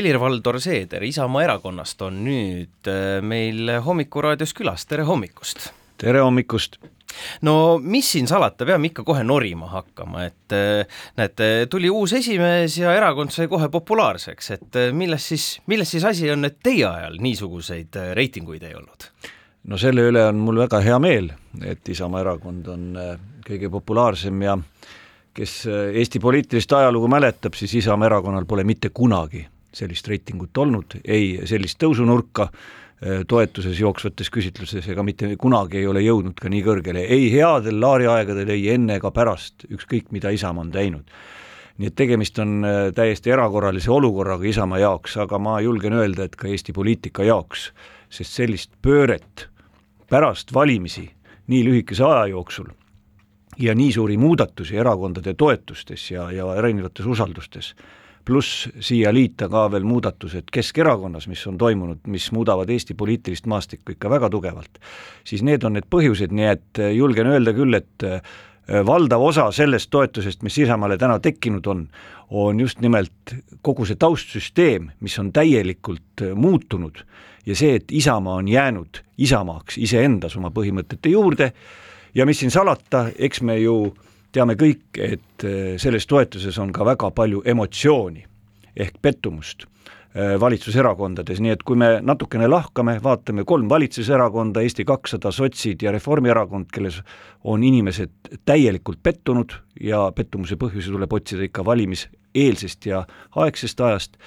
Helir-Valdor Seeder Isamaa erakonnast on nüüd äh, meil Hommikuraadios külas, tere hommikust! tere hommikust! no mis siin salata, peame ikka kohe norima hakkama, et äh, näete, tuli uus esimees ja erakond sai kohe populaarseks, et äh, milles siis, milles siis asi on, et teie ajal niisuguseid reitinguid ei olnud? no selle üle on mul väga hea meel, et Isamaa erakond on kõige populaarsem ja kes Eesti poliitilist ajalugu mäletab, siis Isamaa erakonnal pole mitte kunagi sellist reitingut olnud, ei sellist tõusunurka äh, toetuses jooksvates küsitlustes ega mitte kunagi ei ole jõudnud ka nii kõrgele, ei headel laariaegadel, ei enne ega pärast, ükskõik mida Isamaa on teinud. nii et tegemist on äh, täiesti erakorralise olukorraga Isamaa jaoks, aga ma julgen öelda, et ka Eesti poliitika jaoks, sest sellist pööret pärast valimisi nii lühikese aja jooksul ja nii suuri muudatusi erakondade toetustes ja, ja erinevates usaldustes pluss siia liita ka veel muudatused Keskerakonnas, mis on toimunud, mis muudavad Eesti poliitilist maastikku ikka väga tugevalt, siis need on need põhjused, nii et äh, julgen öelda küll, et äh, valdav osa sellest toetusest, mis Isamaale täna tekkinud on, on just nimelt kogu see taustsüsteem, mis on täielikult äh, muutunud ja see, et Isamaa on jäänud Isamaaks iseendas oma põhimõtete juurde ja mis siin salata, eks me ju äh, teame kõik, et äh, selles toetuses on ka väga palju emotsiooni ehk pettumust äh, valitsuserakondades, nii et kui me natukene lahkame, vaatame kolm valitsuserakonda, Eesti kakssada, sotsid ja Reformierakond, kelles on inimesed täielikult pettunud ja pettumuse põhjusi tuleb otsida ikka valimiseelsest ja aegsest ajast,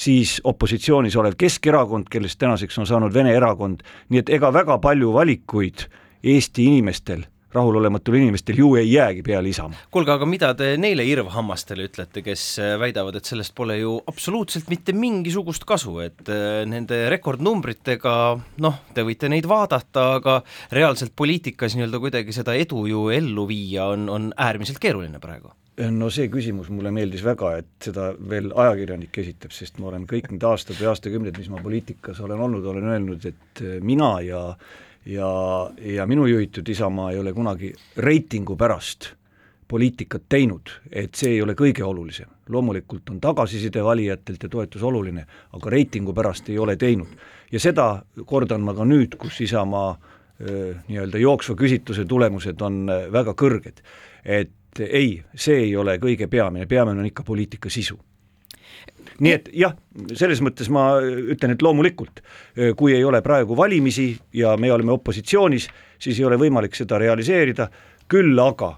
siis opositsioonis olev Keskerakond, kellest tänaseks on saanud Vene erakond, nii et ega väga palju valikuid Eesti inimestel rahulolematul inimestel ju ei jäägi peale Isamaa. kuulge, aga mida te neile irvhammastele ütlete, kes äh, väidavad, et sellest pole ju absoluutselt mitte mingisugust kasu, et äh, nende rekordnumbritega noh, te võite neid vaadata, aga reaalselt poliitikas nii-öelda kuidagi seda edu ju ellu viia on, on äärmiselt keeruline praegu no see küsimus mulle meeldis väga, et seda veel ajakirjanik esitab, sest ma olen kõik need aastad või aastakümned, mis ma poliitikas olen olnud, olen öelnud, et äh, mina ja ja, ja minu juhitud Isamaa ei ole kunagi reitingu pärast poliitikat teinud, et see ei ole kõige olulisem. loomulikult on tagasiside valijatelt ja toetus oluline, aga reitingu pärast ei ole teinud. ja seda kordan ma ka nüüd, kus Isamaa nii-öelda jooksva küsitluse tulemused on väga kõrged. et ei, see ei ole kõige peamine, peamine on ikka poliitika sisu nii et jah, selles mõttes ma ütlen, et loomulikult, kui ei ole praegu valimisi ja me oleme opositsioonis, siis ei ole võimalik seda realiseerida, küll aga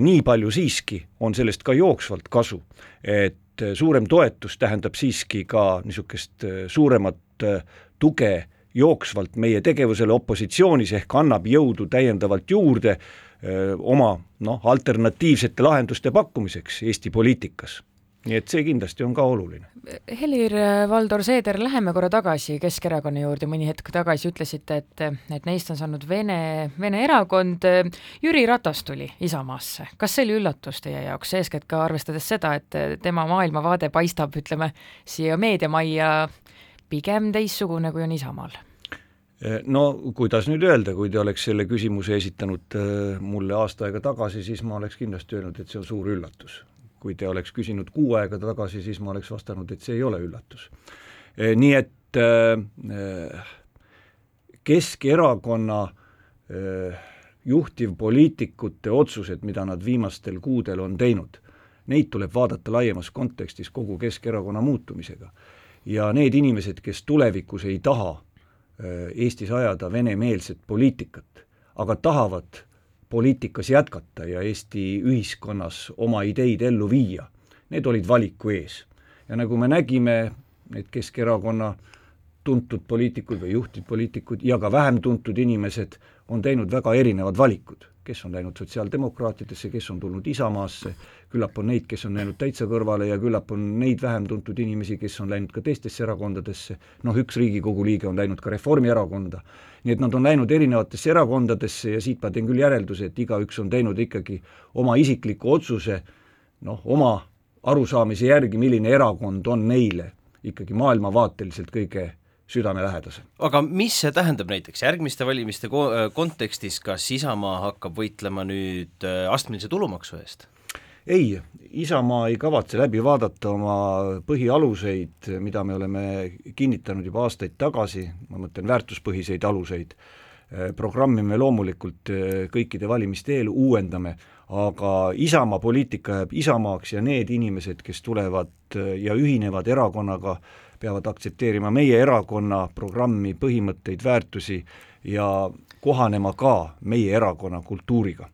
nii palju siiski on sellest ka jooksvalt kasu, et suurem toetus tähendab siiski ka niisugust suuremat tuge jooksvalt meie tegevusele opositsioonis, ehk annab jõudu täiendavalt juurde öö, oma noh, alternatiivsete lahenduste pakkumiseks Eesti poliitikas nii et see kindlasti on ka oluline. Helir-Valdor Seeder, läheme korra tagasi Keskerakonna juurde, mõni hetk tagasi ütlesite, et, et neist on saanud Vene, Vene erakond. Jüri Ratas tuli Isamaasse, kas see oli üllatus teie jaoks, eeskätt ka arvestades seda, et tema maailmavaade paistab, ütleme, siia meediamajja pigem teistsugune, kui on Isamaal? no kuidas nüüd öelda, kui te oleks selle küsimuse esitanud äh, mulle aasta aega tagasi, siis ma oleks kindlasti öelnud, et see on suur üllatus kui te oleks küsinud kuu aega tagasi, siis ma oleks vastanud, et see ei ole üllatus. E, nii et äh, Keskerakonna äh, juhtivpoliitikute otsused, mida nad viimastel kuudel on teinud, neid tuleb vaadata laiemas kontekstis kogu Keskerakonna muutumisega. ja need inimesed, kes tulevikus ei taha Eestis ajada venemeelset poliitikat, aga tahavad poliitikas jätkata ja Eesti ühiskonnas oma ideid ellu viia, need olid valiku ees. ja nagu me nägime, need Keskerakonna tuntud poliitikud või juhtivpoliitikud ja ka vähem tuntud inimesed on teinud väga erinevad valikud, kes on läinud sotsiaaldemokraatidesse, kes on tulnud Isamaasse, küllap on neid, kes on läinud täitsa kõrvale ja küllap on neid vähem tuntud inimesi, kes on läinud ka teistesse erakondadesse, noh, üks Riigikogu liige on läinud ka Reformierakonda, nii et nad on läinud erinevatesse erakondadesse ja siit ma teen küll järelduse, et igaüks on teinud ikkagi oma isikliku otsuse noh, oma arusaamise järgi, milline erakond on neile ikkagi maailmavaateliselt kõige südamelähedasem. aga mis see tähendab näiteks järgmiste valimiste ko-, kontekstis, kas Isamaa hakkab võitlema nüüd äh, astmelise tulumaksu eest? ei, Isamaa ei kavatse läbi vaadata oma põhialuseid, mida me oleme kinnitanud juba aastaid tagasi, ma mõtlen väärtuspõhiseid aluseid, programmi me loomulikult kõikide valimiste eel uuendame, aga Isamaa poliitika jääb Isamaaks ja need inimesed, kes tulevad ja ühinevad erakonnaga, peavad aktsepteerima meie erakonna programmi, põhimõtteid, väärtusi ja kohanema ka meie erakonna kultuuriga.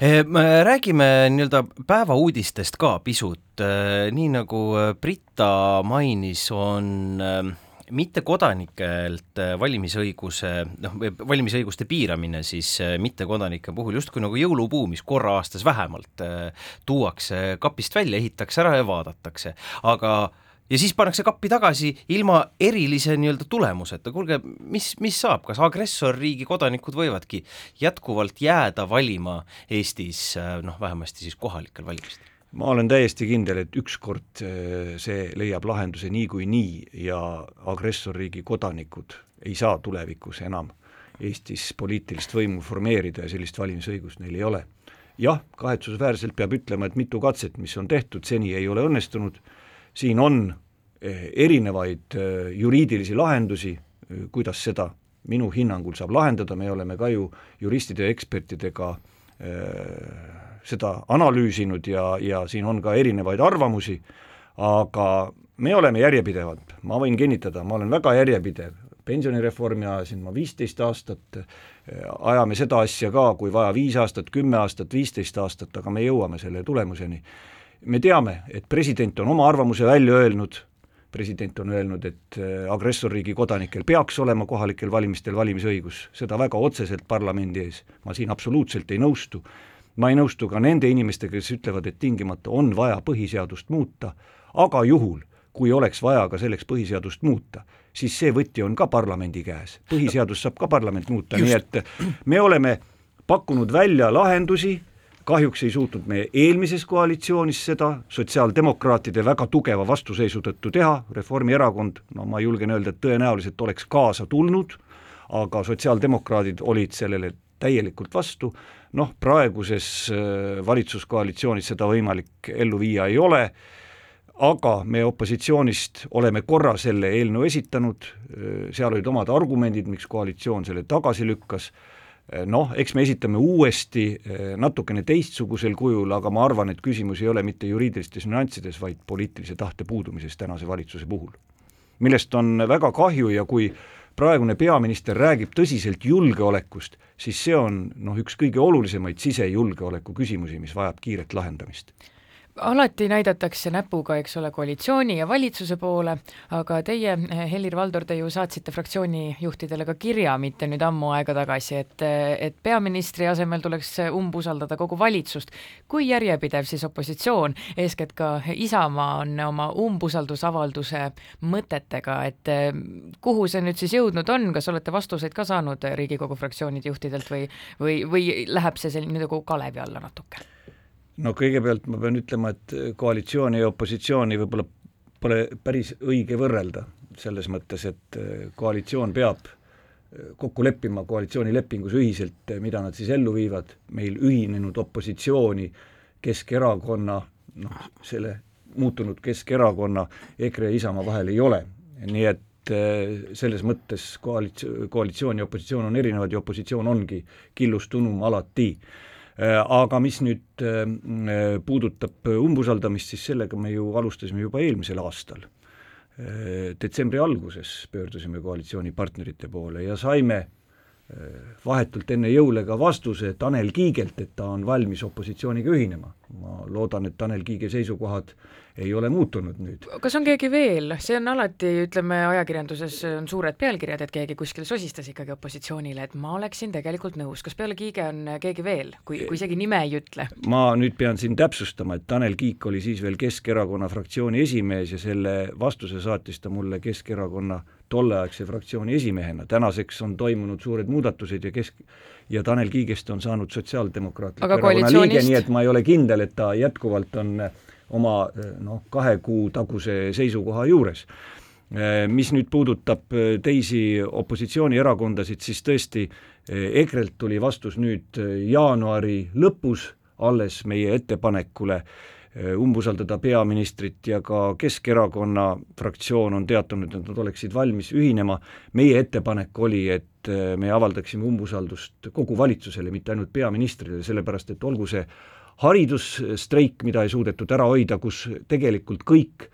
Eh, räägime nii-öelda päevauudistest ka pisut, eh, nii nagu eh, Brita mainis, on mittekodanikelt valimisõiguse, noh, valimisõiguste piiramine siis mittekodanike puhul justkui nagu jõulupuu, mis korra aastas vähemalt tuuakse kapist välja, ehitatakse ära ja vaadatakse, aga äh, ja siis pannakse kappi tagasi ilma erilise nii-öelda tulemuseta, kuulge, mis, mis saab, kas agressorriigi kodanikud võivadki jätkuvalt jääda valima Eestis noh, vähemasti siis kohalikel valimistel? ma olen täiesti kindel, et ükskord äh, see leiab lahenduse niikuinii nii ja agressorriigi kodanikud ei saa tulevikus enam Eestis poliitilist võimu formeerida ja sellist valimisõigust neil ei ole. jah, kahetsusväärselt peab ütlema, et mitu katset, mis on tehtud, seni ei ole õnnestunud siin on eh, erinevaid eh, juriidilisi lahendusi, eh, kuidas seda minu hinnangul saab lahendada, me oleme ka ju juristide ja ekspertidega seda analüüsinud ja, ja siin on ka erinevaid arvamusi, aga me oleme järjepidevad, ma võin kinnitada, ma olen väga järjepidev, pensionireformi ajasin ma viisteist aastat, ajame seda asja ka, kui vaja, viis aastat, kümme aastat, viisteist aastat, aga me jõuame selle tulemuseni me teame, et president on oma arvamuse välja öelnud, president on öelnud, et äh, agressorriigi kodanikel peaks olema kohalikel valimistel valimisõigus, seda väga otseselt parlamendi ees, ma siin absoluutselt ei nõustu, ma ei nõustu ka nende inimestega, kes ütlevad, et tingimata on vaja põhiseadust muuta, aga juhul, kui oleks vaja ka selleks põhiseadust muuta, siis see võti on ka parlamendi käes, põhiseadust saab ka parlament muuta, nii et me oleme pakkunud välja lahendusi, kahjuks ei suutnud me eelmises koalitsioonis seda sotsiaaldemokraatide väga tugeva vastuseisu tõttu teha, Reformierakond, no ma julgen öelda, et tõenäoliselt oleks kaasa tulnud, aga sotsiaaldemokraadid olid sellele täielikult vastu, noh, praeguses äh, valitsuskoalitsioonis seda võimalik ellu viia ei ole, aga me opositsioonist oleme korra selle eelnõu esitanud, äh, seal olid omad argumendid, miks koalitsioon selle tagasi lükkas noh, eks me esitame uuesti eh, natukene teistsugusel kujul, aga ma arvan, et küsimus ei ole mitte juriidilistes nüanssides, vaid poliitilise tahte puudumises tänase valitsuse puhul. millest on väga kahju ja kui praegune peaminister räägib tõsiselt julgeolekust, siis see on noh, üks kõige olulisemaid sisejulgeoleku küsimusi, mis vajab kiiret lahendamist alati näidatakse näpuga, eks ole, koalitsiooni ja valitsuse poole, aga teie, Helir-Valdor, te ju saatsite fraktsiooni juhtidele ka kirja mitte nüüd ammu aega tagasi, et, et peaministri asemel tuleks umbusaldada kogu valitsust. kui järjepidev siis opositsioon, eeskätt ka Isamaa on oma umbusaldusavalduse mõtetega, et kuhu see nüüd siis jõudnud on, kas olete vastuseid ka saanud Riigikogu fraktsioonide juhtidelt või, või, või läheb see selline nagu kalevi alla natuke? No kõigepealt ma pean ütlema, et koalitsiooni ja opositsiooni võib-olla pole päris õige võrrelda, selles mõttes, et äh, koalitsioon peab äh, kokku leppima koalitsioonilepingus ühiselt, äh, mida nad siis ellu viivad, meil ühinenud opositsiooni Keskerakonna, noh, selle muutunud Keskerakonna, EKRE ja Isamaa vahel ei ole, nii et selles mõttes koalitsioon, koalitsioon ja opositsioon on erinevad ja opositsioon ongi killustunum alati aga mis nüüd äh, puudutab umbusaldamist, siis sellega me ju alustasime juba eelmisel aastal. Äh, detsembri alguses pöördusime koalitsioonipartnerite poole ja saime vahetult enne jõule ka vastuse Tanel Kiigelt, et ta on valmis opositsiooniga ühinema. ma loodan, et Tanel Kiige seisukohad ei ole muutunud nüüd. kas on keegi veel, see on alati, ütleme, ajakirjanduses on suured pealkirjad, et keegi kuskil sosistas ikkagi opositsioonile, et ma oleksin tegelikult nõus, kas peale Kiige on keegi veel, kui, kui isegi nime ei ütle? ma nüüd pean siin täpsustama, et Tanel Kiik oli siis veel Keskerakonna fraktsiooni esimees ja selle vastuse saatis ta mulle Keskerakonna tolleaegse fraktsiooni esimehena, tänaseks on toimunud suured muudatused ja kesk- ja Tanel Kiigest on saanud Sotsiaaldemokraatliku Erakonna liige, nii et ma ei ole kindel, et ta jätkuvalt on oma noh, kahe kuu taguse seisukoha juures. Mis nüüd puudutab teisi opositsioonierakondasid, siis tõesti EKRE-lt tuli vastus nüüd jaanuari lõpus, alles meie ettepanekule umbusaldada peaministrit ja ka Keskerakonna fraktsioon on teatanud, et nad oleksid valmis ühinema, meie ettepanek oli, et me avaldaksime umbusaldust kogu valitsusele, mitte ainult peaministrile, sellepärast et olgu see haridusstreik, mida ei suudetud ära hoida, kus tegelikult kõik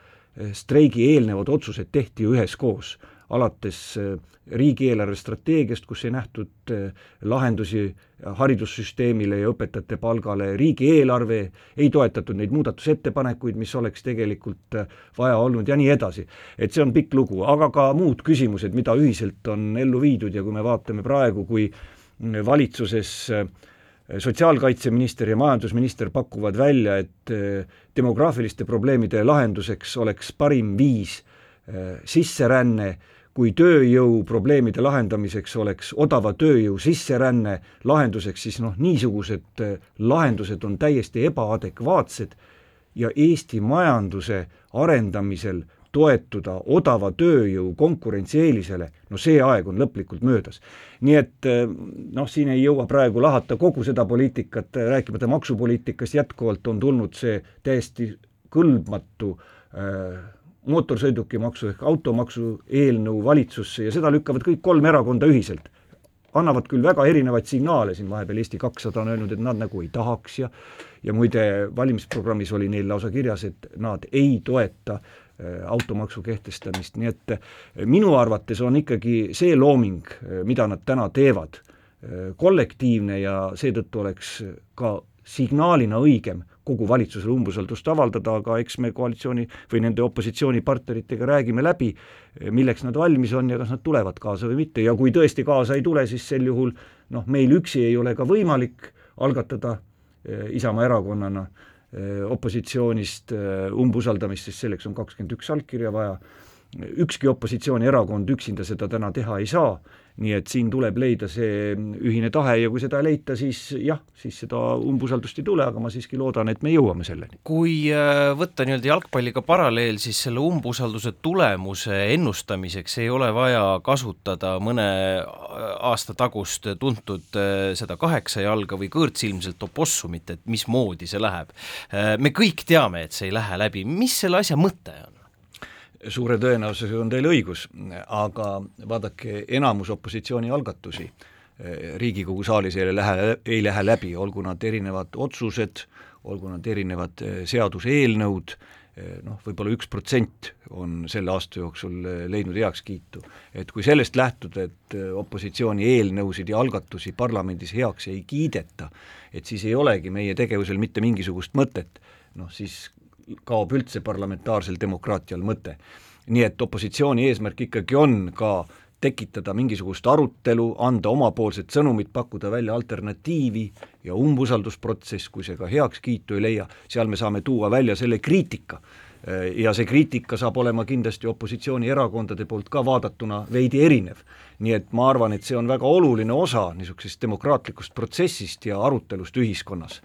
streigi eelnevad otsused tehti ju üheskoos alates äh, riigieelarve strateegiast, kus ei nähtud äh, lahendusi haridussüsteemile ja õpetajate palgale, riigieelarve ei toetatud neid muudatusettepanekuid, mis oleks tegelikult äh, vaja olnud ja nii edasi. et see on pikk lugu, aga ka muud küsimused, mida ühiselt on ellu viidud ja kui me vaatame praegu, kui valitsuses sotsiaalkaitseminister ja majandusminister pakuvad välja, et demograafiliste probleemide lahenduseks oleks parim viis sisseränne, kui tööjõuprobleemide lahendamiseks oleks odava tööjõu sisseränne lahenduseks, siis noh, niisugused äh, lahendused on täiesti ebaadekvaatsed ja Eesti majanduse arendamisel toetuda odava tööjõu konkurentsieelisele, no see aeg on lõplikult möödas. nii et äh, noh, siin ei jõua praegu lahata kogu seda poliitikat, rääkimata maksupoliitikast, jätkuvalt on tulnud see täiesti kõlbmatu äh, mootorsõidukimaksu ehk automaksu eelnõu valitsusse ja seda lükkavad kõik kolm erakonda ühiselt. annavad küll väga erinevaid signaale, siin vahepeal Eesti kakssada on öelnud, et nad nagu ei tahaks ja ja muide, valimisprogrammis oli neil lausa kirjas, et nad ei toeta automaksu kehtestamist, nii et äh, minu arvates on ikkagi see looming, äh, mida nad täna teevad, kollektiivne ja seetõttu oleks ka signaalina õigem kogu valitsusele umbusaldust avaldada, aga eks me koalitsiooni või nende opositsioonipartneritega räägime läbi, milleks nad valmis on ja kas nad tulevad kaasa või mitte. Ja kui tõesti kaasa ei tule, siis sel juhul noh, meil üksi ei ole ka võimalik algatada Isamaa erakonnana eh, opositsioonist umbusaldamist, sest selleks on kakskümmend üks allkirja vaja, ükski opositsioonierakond üksinda seda täna teha ei saa nii et siin tuleb leida see ühine tahe ja kui seda ei leita, siis jah, siis seda umbusaldust ei tule, aga ma siiski loodan, et me jõuame selleni. kui äh, võtta nii-öelda jalgpalliga paralleel, siis selle umbusalduse tulemuse ennustamiseks ei ole vaja kasutada mõne äh, aasta tagust tuntud äh, seda kaheksa jalga või kõõrtsilmselt opossumit, et mismoodi see läheb. me kõik teame, et see ei lähe läbi, mis selle asja mõte on? Suure tõenäosusega on teil õigus, aga vaadake, enamus opositsiooni algatusi eh, Riigikogu saalis ei lähe, ei lähe läbi, olgu nad erinevad otsused, olgu nad erinevad eh, seaduseelnõud, eh, noh, võib-olla üks protsent on selle aasta jooksul leidnud heakskiitu. et kui sellest lähtuda, et opositsiooni eelnõusid ja algatusi parlamendis heaks ei kiideta, et siis ei olegi meie tegevusel mitte mingisugust mõtet, noh siis kaob üldse parlamentaarsel demokraatial mõte. nii et opositsiooni eesmärk ikkagi on ka tekitada mingisugust arutelu, anda omapoolset sõnumit, pakkuda välja alternatiivi ja umbusaldusprotsess, kui see ka heakskiitu ei leia, seal me saame tuua välja selle kriitika. ja see kriitika saab olema kindlasti opositsioonierakondade poolt ka vaadatuna veidi erinev. nii et ma arvan, et see on väga oluline osa niisugusest demokraatlikust protsessist ja arutelust ühiskonnas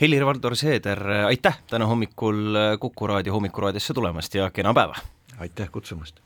Helir-Valdor Seeder, aitäh täna hommikul Kuku raadio hommikuraadiosse tulemast ja kena päeva! aitäh kutsumast!